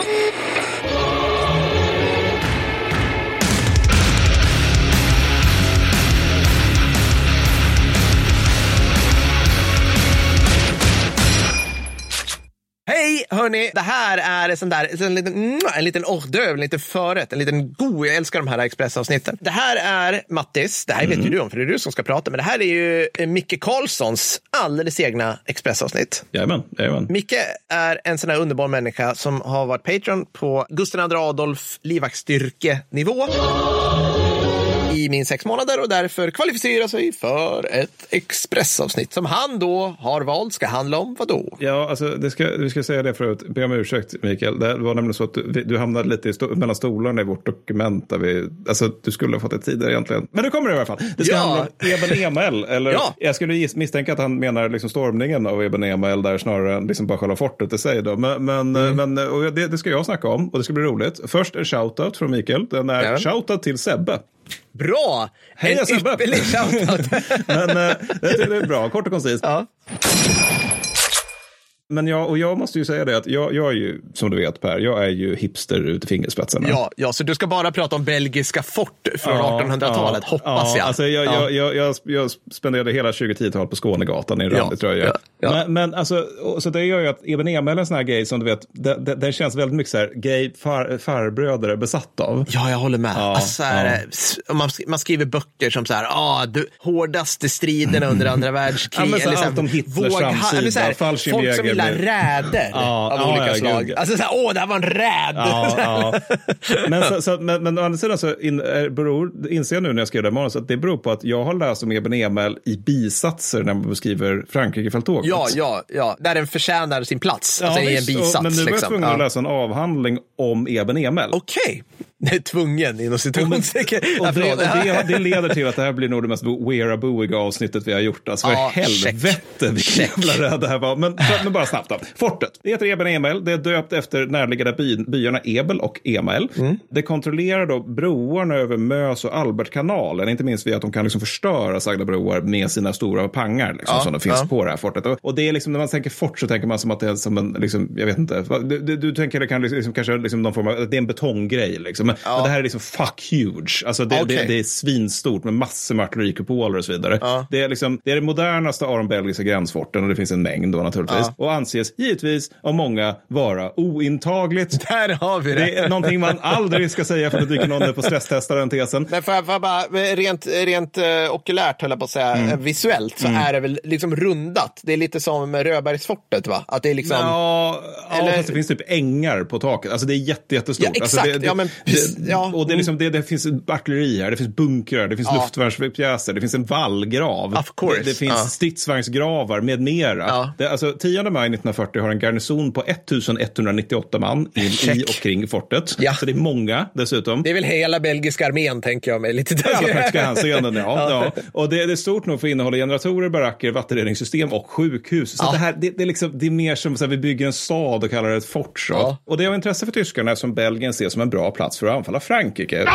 Beep. hörni, det här är en sån där, en liten, mm, en liten hors d'oeuvre, en liten förrätt, en liten god, jag älskar de här expressavsnitten. Det här är Mattis, det här vet ju du om för det är du som ska prata, men det här är ju eh, Micke Karlssons alldeles egna expressavsnitt. Jajamän, jajamän. Micke är en sån här underbar människa som har varit Patreon på Gustav II Adolf livvaktsstyrke-nivå i minst sex månader och därför kvalificerar sig för ett expressavsnitt som han då har valt ska handla om vad då? Ja, alltså, det ska, vi ska säga det förut. Be om ursäkt, Mikael. Det var nämligen så att du, du hamnade lite i sto mellan stolarna i vårt dokument. Där vi, alltså, du skulle ha fått det tidigare egentligen. Men nu kommer det i alla fall. Det ska Ja. handla om Eben Emael. Eller, Ja. Jag skulle misstänka att han menar liksom stormningen av Eben Emael där snarare än liksom bara själva fortet i sig. Då. Men, men, Mm. men och det, det ska jag snacka om och det ska bli roligt. Först en shoutout från Mikael. Den är Ja. shoutout till Sebbe. Bra! Heja, en ypperlig shoutout. Men eh, det, det är bra, kort och koncist. ja. Men jag, och jag måste ju säga det att jag, jag är ju, som du vet Per, jag är ju hipster ut i fingerspetsarna. Ja, ja, så du ska bara prata om belgiska fort från Ja, 1800-talet, ja, hoppas ja, jag. Alltså jag, Ja. jag, jag, jag, spenderade hela 2010-talet på Skånegatan i en randig tröja. ja, ja. Men, men alltså, så det gör ju att Eben Emil är en sån här gay som du vet, den, den, känns väldigt mycket så här gay far, farbröder är besatt av. Ja, jag håller med. Alltså, så här, man, man skriver böcker som så här, ah, du, hårdaste striderna under andra världskriget. Ja, men så eller så här, allt om Hitlers framsida, eller gillar med- räder Ja, av ja, olika ja, slag. gud. Alltså, så här, åh, det här var en räd. Ja, ja. Men, så, så, men, men å andra sidan så in, är, beror, inser jag nu när jag skrev det här manus att det beror på att jag har läst om Eben Emil i bisatser när man beskriver Frankrike-fälttåget. ja, ja, ja, där den förtjänar sin plats. alltså, i en visst. bisats. Och, men nu var jag liksom. tvungen att läsa en avhandling om Eben Emil. Okej, det är tvungen inom situationstecken. Och Ja, det, och det, det leder till att det här blir nog det mest wearaboiga avsnittet vi har gjort. Alltså för Ja, helvete vilken jävla rädd det här var. Men, men bara snabbt då. Fortet. Det heter Eben Emil. Det är döpt efter närliggande by, byarna Ebel och Emael. Mm. Det kontrollerar då broarna över Mös och Albertkanalen. Inte minst via att de kan liksom förstöra sagda broar med sina stora pangar liksom, Ja, som de finns ja. på det här fortet. Och, och det är liksom när man tänker fort så tänker man som att det är som en, liksom, jag vet inte. Du, du, du tänker det kan liksom, kanske liksom någon form av, det är en betonggrej liksom. Men, men det här är liksom fuck huge. Alltså det, Okej. det, det är svinstort med massor med artillerikupoler och så vidare. Ja. Det, är liksom, det är det modernaste av de belgiska gränsforten och det finns en mängd då naturligtvis. Ja. Och anses givetvis av många vara ointagligt. Där har vi det. Det är någonting man aldrig ska säga för att det dyker någon där på stresstesta den tesen. Men får jag, bara, rent, rent uh, okulärt höll jag på att säga, Mm. eh, visuellt så är det väl liksom rundat. Det är lite som Rödbergsfortet va? Att det är liksom... Ja, ja Eller- fast det finns typ ängar på taket. Alltså det är jätte, jättestort. Ja, exakt. Alltså det, det, Ja, men precis. Ja. Och det, är liksom, det, det finns artilleri här, det finns bunkrar, det finns Ja. luftvärnspjäser, det finns en vallgrav. Of course. Det, det finns Ja. stridsvagnsgravar med mera. Ja. Det, alltså, 10 maj 1940 har en garnison på 1198 man in, i och kring fortet. Ja. Så det är många dessutom. Det är väl hela belgiska armén tänker jag mig. Lite I alla praktiska hänseenden, ja. ja. Och det, det är stort nog för att innehålla generatorer, baracker, vattenreningssystem och sjukhus. Så det, här, det, det, är liksom, det är mer som att vi bygger en stad och kallar det ett fort. Och det är av intresse för tyskarna eftersom Belgien ses som en bra plats för att anfalla Frankrike.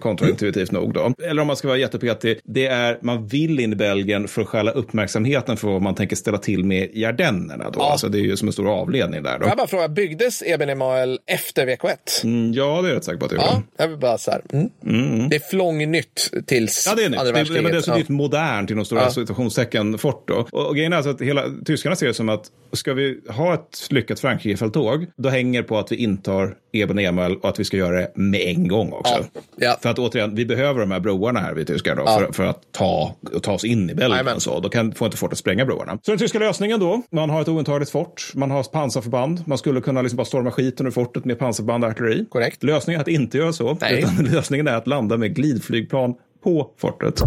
Kontraintuitivt nog då. Eller om man ska vara jättepetig, det är man vill in i Belgien för att stjäla uppmärksamheten för vad man tänker ställa till med i Ardennerna. Då. Ja. Alltså, det är ju som en stor avledning där. Då. Jag bara fråga, byggdes Eben Emael efter VK1? Mm, ja, det är jag rätt säker på att det Ja, gjorde. jag vill bara så här. Mm. Det är flångnytt tills Ja, det är nytt. andra Det, är- men det är så Ja. nytt modernt inom stora Ja. situationstecken fort då. Och, och grejen är alltså att hela, tyskarna ser det som att ska vi ha ett lyckat Frankrike-fälttåg, då hänger på att vi intar Eben Emel och att vi ska göra det med en gång också. Ja. Ja. För att återigen, vi behöver de här broarna här, vi tyskar då, Ja. för, för att ta, och ta oss in i Belgien. Så. Då kan, får inte fortet spränga broarna. Så den tyska lösningen då, man har ett ointagligt fort, man har pansarförband, man skulle kunna liksom bara storma skiten ur fortet med pansarförband och artilleri. Korrekt. Lösningen är att inte göra så, Nej. utan lösningen är att landa med glidflygplan på fortet.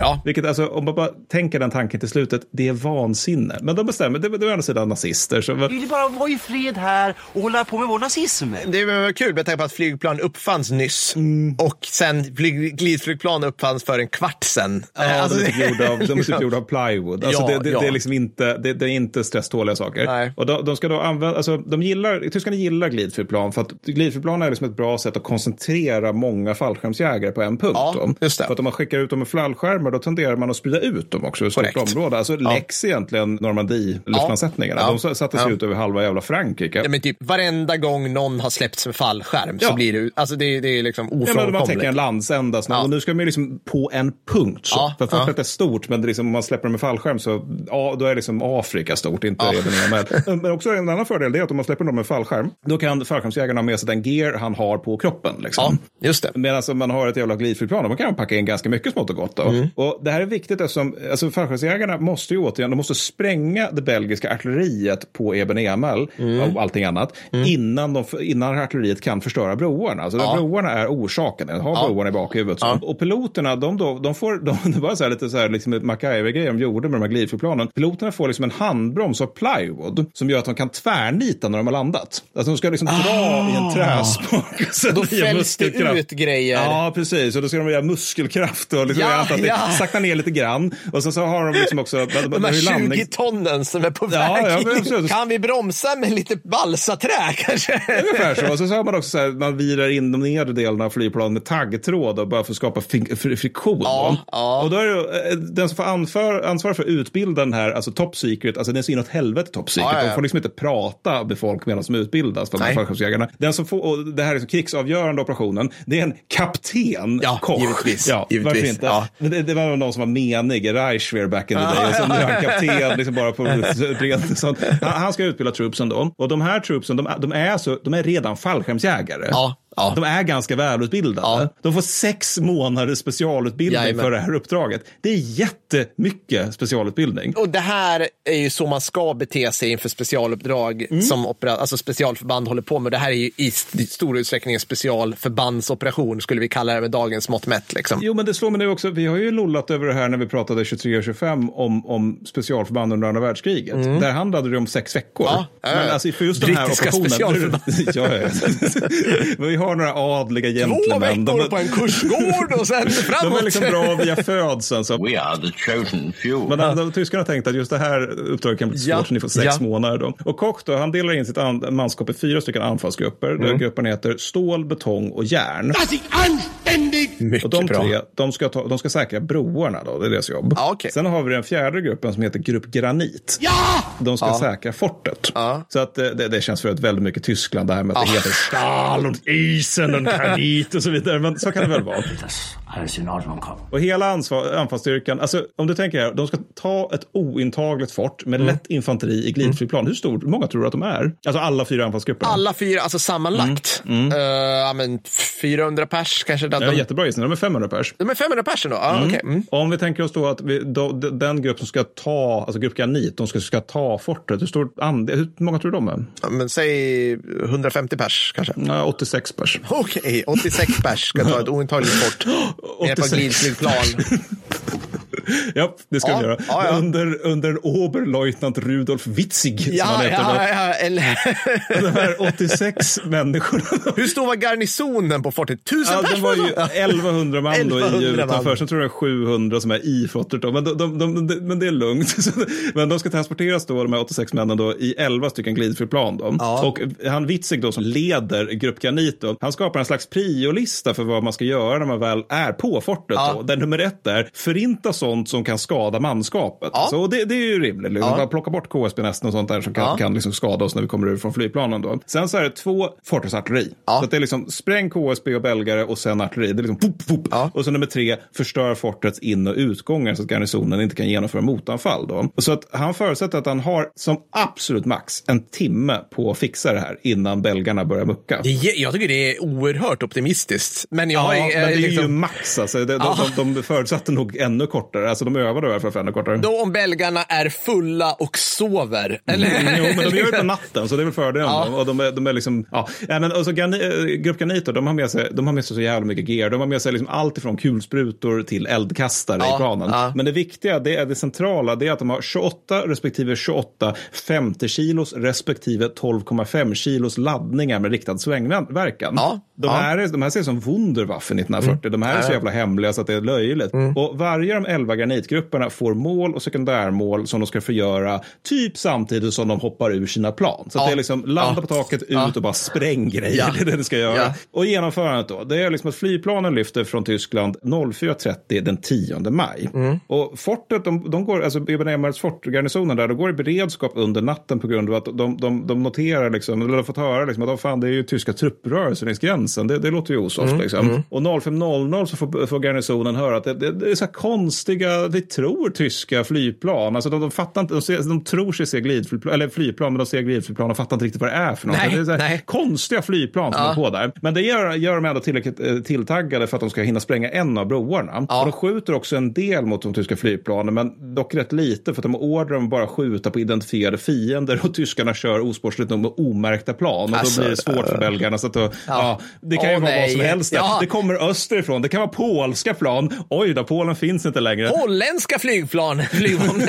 Ja. Vilket alltså, om man bara tänker den tanken till slutet, det är vansinne. Men de bestämmer, det, det är å andra sidan nazister. Så, Vi vill bara vara i fred här och hålla på med vår nazism. Det var kul med tanke på att flygplan uppfanns nyss Mm. och sen flyg, glidflygplan uppfanns för en kvart sen. Ja, alltså, de är typ gjorda av, de är typ gjorda av plywood. Alltså Ja, det, det, ja. det är liksom inte, det, det är inte stresståliga saker. Nej. Och de, de ska då använda, alltså de gillar, tyskarna gillar glidflygplan för att glidflygplan är liksom ett bra sätt att koncentrera många fallskärmsjägare på en punkt. Ja, då. just det. För att om man skickar ut dem med fallskärmar varmare då tenderar man att sprida ut dem också i ett stort område. Alltså läx egentligen Normandie-luftlandsättningarna. Ja. De satte sig Ja. ut över halva jävla Frankrike. Ja, men typ varenda gång någon har släppts med fallskärm så Ja. blir det, alltså det, det är liksom Ja, men man tänker en ofrånkomligt. landsända. Ja. Ja. Och nu ska ju liksom på en punkt. Så. Ja, För fortet ja. är stort, men liksom, om man släpper dem med fallskärm så ja, då är liksom Afrika stort, inte ja. med. Men också en annan fördel är att om man släpper dem med fallskärm, då kan fallskärmsjägaren ha med sig den gear han har på kroppen. Ja, Liksom. Just det. Medan om man har ett jävla glidflygplan, då kan man packa in ganska mycket smått och gott. Mm. Och det här är viktigt eftersom alltså, fallskärmsjägarna måste ju återigen, de måste spränga det belgiska artilleriet på Eben Emel Mm. och allting annat innan, de, innan artilleriet kan förstöra broarna. Alltså Ja. broarna är orsaken, har Ja. broarna i bakhuvudet. Så. Och piloterna, de, då, de får, de, det var så här, lite så här, liksom ett MacGyver-grej de gjorde med de här glidflygplanen. Piloterna får liksom en handbroms av plywood som gör att de kan tvärnita när de har landat. Alltså de ska liksom dra i en träspak. och sen Ah. Då fälls det muskelkraft. ut grejer. Ja, precis. Och då ska de göra muskelkraft och liksom, Ja, ja. saktar ner lite grann. Och sen så har de liksom också... De här 20 tonnen som är på Ja, väg ja, absolut. Kan vi bromsa med lite balsaträ kanske? Ungefär så. Och så har man också så här, man virar in de nedre delarna av flygplanet med taggtråd och bara för att skapa fri- fri- friktion. Ja, ja. Och då är det, eh, den som får anför, ansvar för att utbilda den här, alltså top secret, alltså den är så inåt helvete top secret. Ja, ja, ja. De får liksom inte prata med folk medan de utbildas, för de här fallskärmsjägarna. Den som får, och det här är liksom krigsavgörande operationen, det är en kapten Ja, Koch. givetvis. Ja, Givetvis, Varför inte? ja. Det, det var någon som var menig i Reichswehr back in the day. Och sen är han kapten liksom bara på sånt. Han, han ska utbilda troopsen då. Och de här troopsen, de, de, är, så, de är redan fallskärmsjägare. Ja, ja. De är ganska välutbildade. Ja. De får sex månaders specialutbildning Jajamän. för det här uppdraget. Det är jättemycket specialutbildning. Och det här är ju så man ska bete sig inför specialuppdrag Mm. som opera, alltså specialförband håller på med. Det här är ju i st- stor utsträckning en specialförbandsoperation, skulle vi kalla det med dagens mått mätt. Liksom. Jo, men det slår mig nu också. Vi har ju lollat över det här när vi pratade 23 och 25 om, om specialförband under andra världskriget. Där handlade det om sex veckor. Mm. Ja, ja, ja. men alltså för just den här Brittiska operationen. ja, ja. Vi har några adliga Två gentlemän. veckor De, på en kursgård och sen de framåt. är liksom bra via födseln. Så. We are the chosen few. Men de, de, tyskarna tänkte att just det här uppdraget kan bli svårt, Ja, så ni får sex ja. månader. Då. Och Koch då, han delar in sitt an, manskap i fyra stycken anfallsgrupper. Där Mm. grupperna heter stål, betong och järn. Mycket Och de bra. tre, de ska, ta, de ska säkra broarna då, det är deras jobb. Ja, okej. Sen har vi den fjärde gruppen som heter Grupp Granit. De ska säkra fortet. Ja. Så att eh, det, det känns för ett väldigt mycket Tyskland det här med att det heter Stahl isen och granit och så vidare. Men så kan det väl vara. Och hela ansvar, anfallsstyrkan, alltså om du tänker här, de ska ta ett ointagligt fort med Mm. lätt infanteri i glidflygplan. Hur stor, hur många tror du att de är? Alltså alla fyra anfallsgrupperna. Alla fyra, alltså sammanlagt, Mm, eh, ja, men 400 pers kanske. De, Ja, jättebra gissning, de är 500 pers. de är 500 pers då? Ja, okej. Mm. Om vi tänker oss då att vi, då, den grupp som ska ta, alltså grupp Granit, de ska, ska ta fortet, hur, stor andel, hur många tror du de är? Ja, Men säg 150 pers kanske. Ja, 86 pers. Okej, 86 pers ska ta ett ointagligt fort. Med par 86 glidflygplan. Ja, det ska Ja, vi göra. ja, ja. Under, under Oberleutnant Rudolf Witzig, som han heter. ja, ja. Eller, De här 86 människorna. hur stor var garnisonen på fortet? Tusen Ja, pers? det var ju det? 1100 man då i 1100 man. utanför. Sen tror jag det är 700 som är i fortet. Då. Men, de, de, de, men det är lugnt. Men de ska transporteras då, de här 86 männen då, i 11 stycken glidflygplan. Då. Och han Witzig då, som leder Grupp Granit, då, han skapar en slags priolista för vad man ska göra när man väl är på fortet. Då. Där nummer ett är förinta sånt som kan skada manskapet. Ja. Så det, det är ju rimligt. Liksom. Ja. Plocka bort KSB-nästen och sånt där som kan, Ja. kan liksom skada oss när vi kommer ur från flygplanen. Då. Sen så är det två fortesartilleri. Ja. Så att det är liksom spräng KSB och belgare och sen artilleri. Det är liksom pop, pop. Ja. Och så nummer tre, förstör fortets in och utgångar så att garnisonen inte kan genomföra motanfall. Då. Och så att han förutsätter att han har som absolut max en timme på att fixa det här innan belgarna börjar mucka. Det Jag tycker det är oerhört optimistiskt. Men jag Ja, har men ju, det är eh, ju liksom, max. Alltså. De, de, de, de förutsatte nog ännu kortare. Alltså de övade i alla fall för ännu kortare. Då om belgarna är fulla och sover. Eller? Mm, jo, men de gör det på natten, så det är väl fördelen. Ja. då. Och de är, de är liksom, ja. ja men, och så Garni, äh, Grupp Granito, de har med sig, de har med sig så jävla mycket gear. De har med sig liksom allt ifrån kulsprutor till eldkastare Ja, i planen. ja. Men det viktiga, det är det centrala, det är att de har 28 respektive 28 50 kilos respektive 12,5 kilos laddningar med riktad svängverkan. Ja, De, här är, de här ser som Wunderwaffe 1940. De här är så jävla hemliga så att det är löjligt. Och varje av de elva granitgrupperna får mål och sekundärmål som de ska förgöra typ samtidigt som de hoppar ur sina plan. Så det är liksom landa på taket, ut och bara spräng grejer. Det är det det ska göra. Och genomförandet då, det är liksom att flygplanen lyfter från Tyskland 04.30 den 10 maj. Mm. Och fortet, de, de går, alltså Ibn Emirates fort, garnisonen där, de går i beredskap under natten på grund av att de, de, de noterar, liksom, eller har fått höra liksom, att oh, fan, det är ju tyska trupprörelser längs gränsen. Det, det låter ju osoft. Mm, liksom. Och 05.00 så får, får garnisonen höra att det, det, det är så här konstiga, vi tror tyska flygplan. Alltså de, de fattar inte, de, ser, de tror sig se glidflygplan, eller flygplan, men de ser glidflygplan och fattar inte riktigt vad det är för något. Nej, det är så här konstiga flygplan som Ja. på där. Men det gör, gör de ändå tillräckligt eh, tilltaggade för att de ska hinna spränga en av broarna. Ja. Och de skjuter också en del mot de tyska flygplanen, men dock rätt lite för att de har order om att bara skjuta på identifierade fiender och tyskarna kör osportsligt nog med omärkta plan. Och Alltså, då blir det svårt för belgarna. Så att då, ja. Det kan ju Åh, vara vad nej. som helst. Ja. Det kommer österifrån, det kan vara polska plan. Oj då, Polen finns inte längre. Holländska flygplan. flygplan.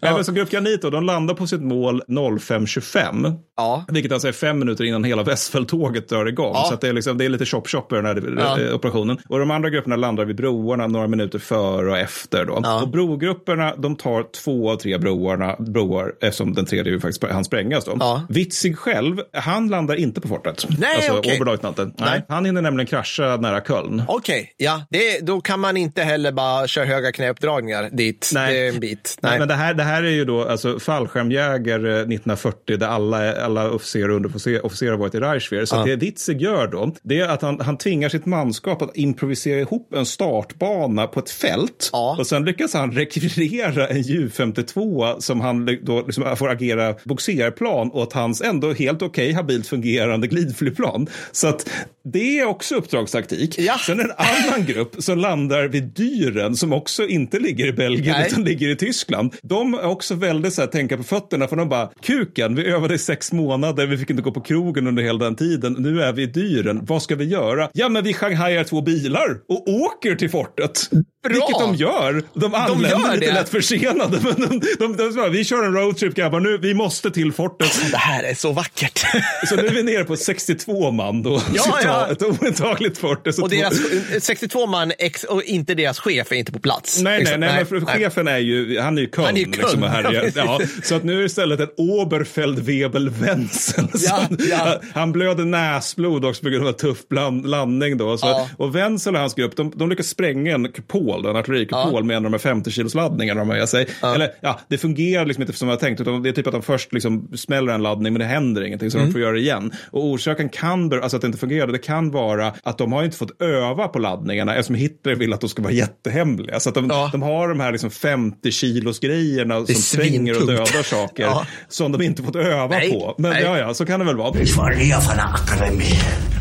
Ja. Men så Grupp Granito, de landar på sitt mål 05.25. Ja. Vilket alltså är fem minuter innan hela Westfälltåget drar igång. Ja. Så det, är liksom, det är lite chop-chop i den här Ja. eh, operationen. Och de andra grupperna landar vid broarna några minuter före och efter. Då. Ja. Och brogrupperna de tar två av tre broarna, broar eftersom den tredje ju faktiskt han sprängas. Då. Ja. Witzig själv, han landar inte på fortet. Nej, alltså, okej. Oberleutnanten. Nej. Nej. Han hinner nämligen krascha nära Köln. Okej, ja. Det, då kan man inte heller bara köra höga knäuppdragningar dit. Nej. Det är en bit. Nej. Nej. men det här, det här är ju då alltså, fallskärmjägare 1940 där alla, alla officerare och underofficerare varit i Reichswehr. Så det Witzig gör då, det är att han, han tvingar sitt manskap att improvisera ihop en startbana på ett fält. Ja. Och sen lyckas han rekvirera en Ju-52 som han då liksom får agera boxerplan åt hans ändå helt okej habilt fungerande glidflygplan. Så att det är också uppdragstaktik. Ja. Sen en annan grupp som landar vid Dyren som också inte ligger i Belgien Nej. utan ligger i Tyskland. De är också väldigt så här, tänka på fötterna för de bara, kuken, vi övade i sex månader, vi fick inte gå på krogen under hela den tiden, nu är vi i Dyren, vad ska vi göra? Ja, men vi shanghajar två bilar och åker till fortet. Vilket de gör. De anländer gör lite det. lätt försenade, men de, de, de, de, vi kör en roadtrip grabbar, nu, vi måste till fortet. Det här är så vackert. Så nu är vi nere på 62 man då. Ja, ja. Ett ointagligt fort. Och deras, 62 man ex, och inte deras chef är inte på plats. Nej, nej, Liksom. nej, men för chefen är ju, han är ju kung. Liksom, härjar. Ja, så att nu är det istället en Oberfeldwebel Wenzel. Ja, ja. Han blöder näsblod också på grund av en tuff bland, landning då. Så. Och Wenzel och hans grupp, de, de lyckas spränga en kupol, en artillerikupol med en av de här 50 kilos laddningarna de har med sig. Eller ja, det fungerar liksom inte som jag tänkt, utan det är typ att de först liksom smäller en laddning men det händer ingenting så Mm. de får göra det igen. Och orsaken kan, alltså att det inte fungerade, det kan vara att de har inte fått öva på laddningarna eftersom Hitler vill att de ska vara jättehemliga. Så att de, Ja. de har de här liksom 50 kilos grejerna som är spränger och dödar saker Ja. som de inte fått öva Nej, på. Men nej. ja, ja, så kan det väl vara.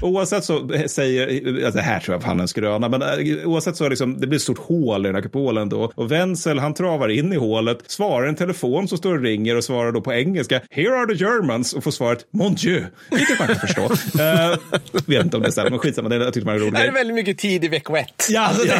Oavsett så säger, alltså det här tror jag fan en skröna, men äh, oavsett så liksom, det blir ett stort hål i den här kupolen då. Och Wenzel han travar in i hålet, svarar en telefon som står och ringer och svarar då på engelska, here are the Germans, och får svaret mon dieu, vilket man kan förstå. uh, vet inte om det här, men skitsamma, det tyckte man är roligt. Det är väldigt mycket tid i vecka ett. Ja, alltså, ja.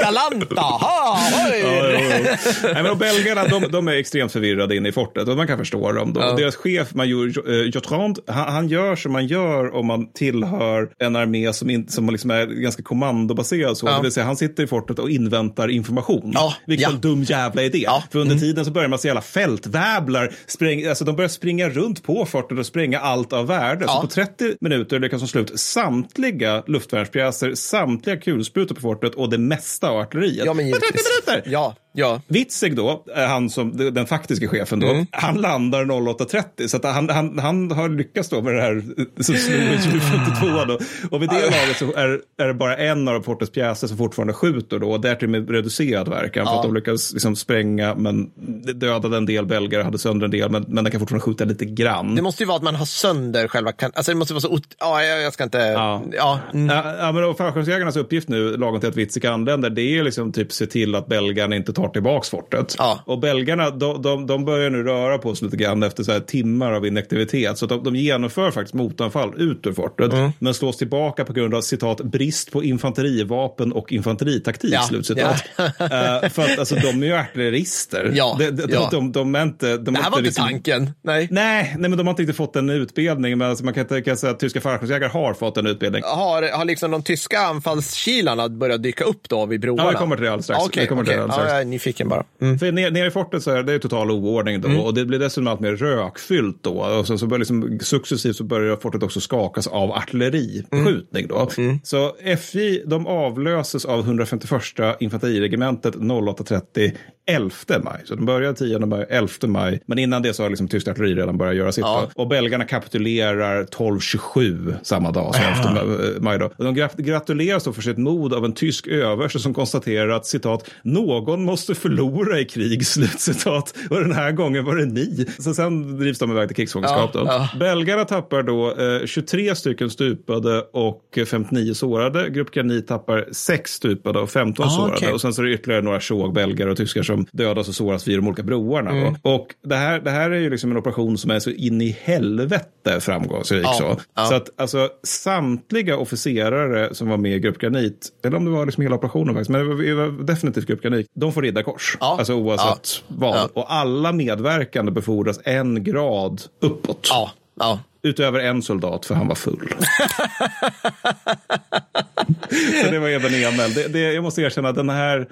Galanta, ha, oj. Ja, jo. Nej, men och belgarna de, de är extremt förvirrade inne i fortet och man kan förstå dem. Då. Ja. Deras chef, major Jotrand, han, han gör som man gör om man tillhör en armé som, in, som liksom är ganska kommandobaserad. Så. Ja. Det vill säga han sitter i fortet och inväntar information. Ja, Vilket ja. en dum jävla idé. Ja. Mm. För under tiden så börjar man se alla fältväblar, spräng, alltså de börjar springa runt på fortet och spränga allt av värde. Ja. Så på 30 minuter lyckas de slå ut samtliga luftvärnspjäser, samtliga kulsprutor på fortet och det mesta av artilleriet. Ja, men på 30 givetvis. minuter! Ja, ja. Witzig då, är han som den faktiska chefen då, Mm. han landar 08.30 så att han, han, han har lyckats då med det här som snor 52 då. Och vid det laget så är, är det bara en av Portes pjäser som fortfarande skjuter då och därtill med reducerad verkan för Ja. att de lyckas liksom spränga men dödade en del belgare, hade sönder en del men, men den kan fortfarande skjuta lite grann. Det måste ju vara att man har sönder själva kan Alltså det måste vara så... Ja, jag, jag ska inte... Ja. Ja. mm. Ja, ja, men fallskärmsjägarnas uppgift nu, lagom till att Witzig anländer, det är liksom typ se till att belgarna inte tar tillbaks fortet. Ja. Och belgarna, de, de, de börjar nu röra på sig lite grann efter så här timmar av inaktivitet. Så de, de genomför faktiskt motanfall ut ur fortet, Mm. men slås tillbaka på grund av citat brist på infanterivapen och infanteritaktik. Ja, Slutcitat. Eh, för att alltså, de är ju artillerister. Ja, de, de, ja. de, de, är inte... De Det är här var inte liksom- tanken. Nej. Nej, nej, men de har inte riktigt fått den utbildningen. Men alltså, man kan tänka sig att tyska fallskärmsjägare har fått en utbildning. Har, har liksom de tyska anfallskilarna börjat dyka upp då vid broarna? Ja, vi kommer till det alldeles strax. Ja, Okej, Vi kommer till det alldeles strax. Nyfiken bara. Mm. För nere, nere i fortet så är det total oordning då Mm. och det blir dessutom allt mer rökfyllt då. Och så, så börjar liksom, successivt så börjar fortet också skakas av artilleribeskjutning då. Mm. Så FJ de avlöses av 151 infanteriregementet 0830 11 maj. Så de börjar 10 maj, 11 maj. Men innan det så har liksom tyskt artilleri redan börjat göra sitt. Ja. Och belgarna kapitulerar 1227 samma dag som 11 maj. Då. Och de gra- gratuleras då för sitt mod av en tysk överste som konstaterar att citat, någon måste förlora i krig, slutcitat. Och den här gången var det ni. Så sen drivs de iväg till krigsfångenskap. Ja, ja. Belgarna tappar då eh, 23 stycken stupade och 59 sårade. Grupp Granit tappar 6 stupade och 15 Ah, sårade. okej. Och sen så är det ytterligare några tjog belgare och tyskar som dödas och såras vid de olika broarna. Mm. Och det här, det här är ju liksom en operation som är så in i helvete framgångsrik. Ja, Så. ja. så att alltså, samtliga officerare som var med i Grupp Granit, eller om det var liksom hela operationen faktiskt, men det var, det var definitivt Grupp Granit, de får riddarkors. Ja. Alltså oavsett vad. Ja. Och alla medverkande befordras en grad uppåt. Ja, ja. Utöver en soldat, för han var full. så det var Eben Emel. Det, det, jag måste erkänna den här...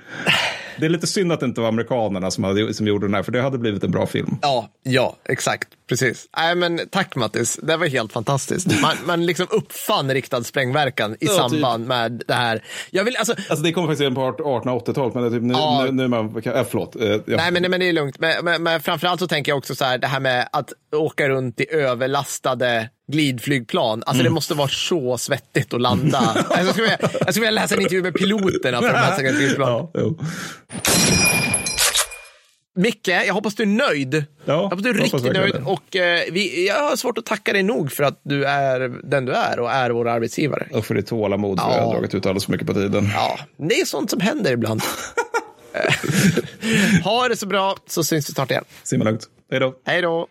Det är lite synd att det inte var amerikanerna som, hade, som gjorde den här, för det hade blivit en bra film. Ja, ja, exakt. Precis. Nej, men tack Mattis. Det var helt fantastiskt. Man, man liksom uppfann riktad sprängverkan i Ja, typ. samband med det här. Jag vill, alltså, Alltså det kommer faktiskt in på 1880-talet, men det är typ nu, Ja. nu, nu är man... Äh, förlåt. Ja. Nej, men, men det är lugnt. Men, men, men framförallt så tänker jag också så här, det här med att åka runt i överlastade glidflygplan. Alltså det måste vara så svettigt att landa. Alltså, jag, skulle vilja, jag skulle vilja läsa en intervju med piloterna för de här glidflygplanen. Ja, jo. Micke, jag hoppas du är nöjd. jag hoppas du är riktigt nöjd. Och, eh, vi, jag har svårt att tacka dig nog för att du är den du är och är vår arbetsgivare. Och för ditt tålamod, för Ja. jag har dragit ut alldeles för mycket på tiden. Ja, det är sånt som händer ibland. ha det så bra, så syns vi snart igen. Simma lugnt. Hej då. Hej då!